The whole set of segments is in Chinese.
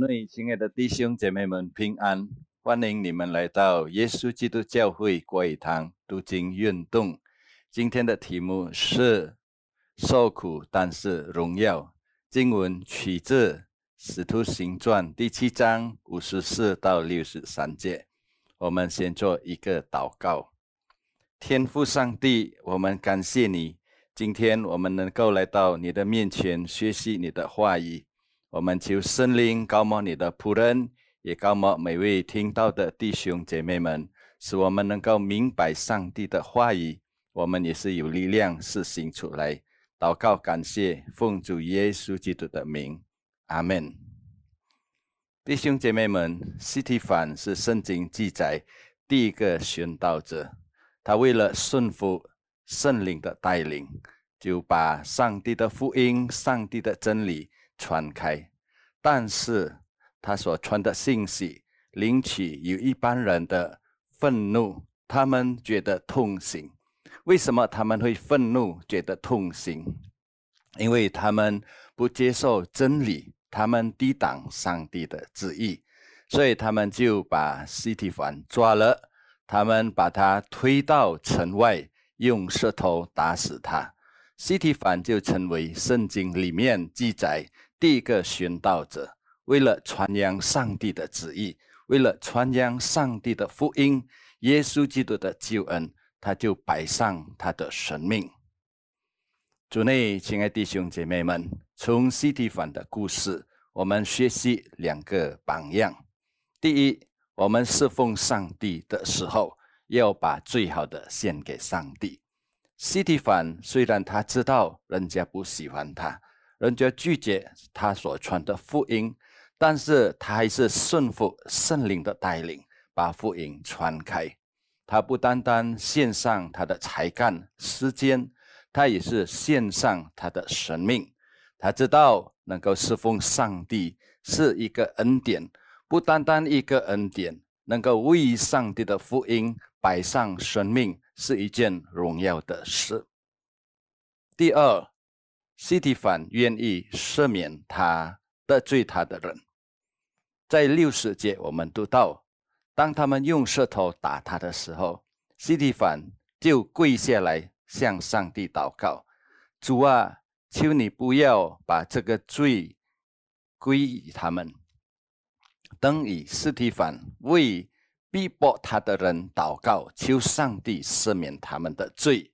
内亲爱的弟兄姐妹们平安，欢迎你们来到耶稣基督教会国语堂读经运动。今天的题目是受苦但是荣耀。经文取自《使徒行传》第七章五十四到六十三节。我们先做一个祷告：天父上帝，我们感谢你，今天我们能够来到你的面前学习你的话语。我们求圣灵高摩你的仆人，也高摩每位听到的弟兄姐妹们，使我们能够明白上帝的话语。我们也是有力量实行出来。祷告感谢，奉主耶稣基督的名，阿门。弟兄姐妹们，西提反是圣经记载第一个殉道者，他为了顺服圣灵的带领，就把上帝的福音、上帝的真理。传开，但是他所传的信息引起有一般人的愤怒，他们觉得痛心。为什么他们会愤怒、觉得痛心？因为他们不接受真理，他们抵挡上帝的旨意，所以他们就把西提凡抓了，他们把他推到城外，用石头打死他。西提凡就成为圣经里面记载。第一个殉道者，为了传扬上帝的旨意，为了传扬上帝的福音，耶稣基督的救恩，他就摆上他的生命。主内，亲爱弟兄姐妹们，从西提反的故事，我们学习两个榜样。第一，我们侍奉上帝的时候，要把最好的献给上帝。西提反虽然他知道人家不喜欢他。人家拒绝他所传的福音，但是他还是顺服圣灵的带领，把福音传开。他不单单献上他的才干、时间，他也是献上他的生命。他知道能够侍奉上帝是一个恩典，不单单一个恩典，能够为上帝的福音摆上生命是一件荣耀的事。第二。西提凡愿意赦免他得罪他的人，在六十节我们读到，当他们用舌头打他的时候，西提凡就跪下来向上帝祷告：“主啊，求你不要把这个罪归于他们。”等以斯提凡为逼迫他的人祷告，求上帝赦免他们的罪。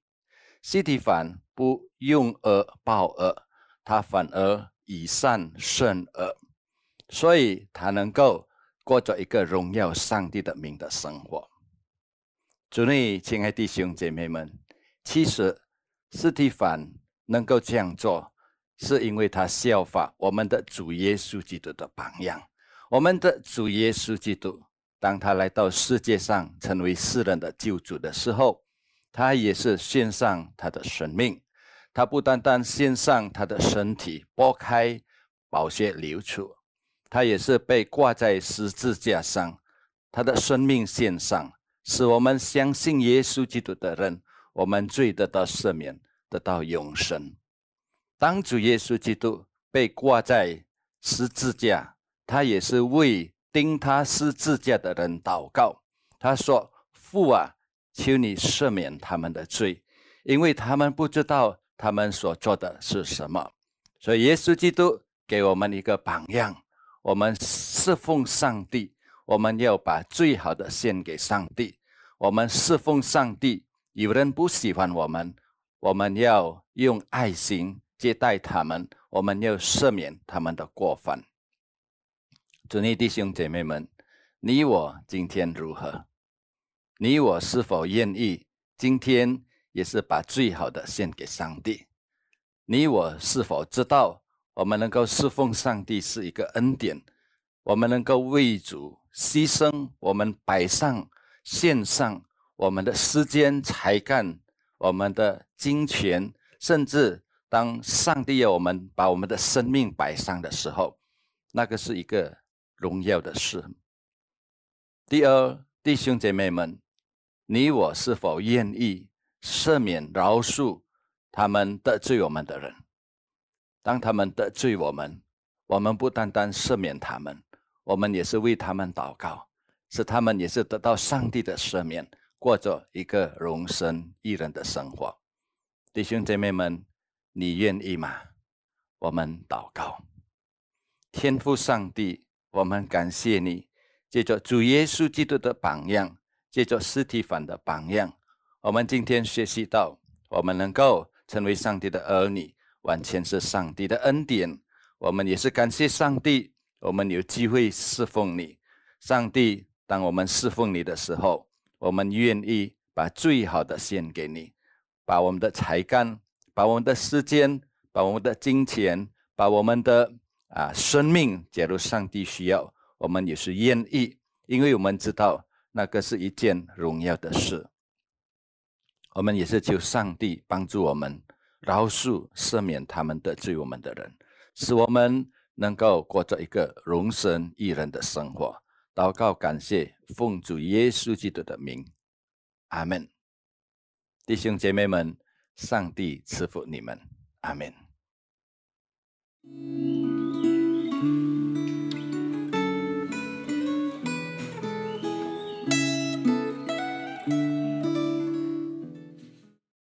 西提反。不用恶报恶，他反而以善胜恶，所以他能够过着一个荣耀上帝的名的生活。主内，亲爱弟兄姐妹们，其实斯蒂凡能够这样做，是因为他效法我们的主耶稣基督的榜样。我们的主耶稣基督，当他来到世界上成为世人的救主的时候，他也是献上他的生命。他不单单献上他的身体剥开，宝血流出，他也是被挂在十字架上，他的生命献上，使我们相信耶稣基督的人，我们罪得到赦免，得到永生。当主耶稣基督被挂在十字架，他也是为钉他十字架的人祷告。他说：“父啊，求你赦免他们的罪，因为他们不知道。”他们所做的是什么？所以耶稣基督给我们一个榜样：我们侍奉上帝，我们要把最好的献给上帝。我们侍奉上帝，有人不喜欢我们，我们要用爱心接待他们，我们要赦免他们的过犯。主内弟兄姐妹们，你我今天如何？你我是否愿意今天？也是把最好的献给上帝。你我是否知道，我们能够侍奉上帝是一个恩典？我们能够为主牺牲，我们摆上献上我们的时间、才干、我们的金钱，甚至当上帝要我们把我们的生命摆上的时候，那个是一个荣耀的事。第二，弟兄姐妹们，你我是否愿意？赦免、饶恕他们得罪我们的人。当他们得罪我们，我们不单单赦免他们，我们也是为他们祷告，使他们也是得到上帝的赦免，过着一个荣神益人的生活。弟兄姐妹们，你愿意吗？我们祷告，天父上帝，我们感谢你，借着主耶稣基督的榜样，借着实体反的榜样，我们今天学习到，我们能够成为上帝的儿女，完全是上帝的恩典。我们也是感谢上帝。我们有机会侍奉你，上帝。当我们侍奉你的时候，我们愿意把最好的献给你，把我们的才干、把我们的时间、把我们的金钱、把我们的啊生命，假如上帝需要，我们也是愿意，因为我们知道那个是一件荣耀的事。我们也是求上帝帮助我们，饶恕、赦免他们得罪我们的人，使我们。能够过着一个荣神益人的生活，祷告感谢，奉主耶稣基督的名，阿门。弟兄姐妹们，上帝赐福你们，阿门。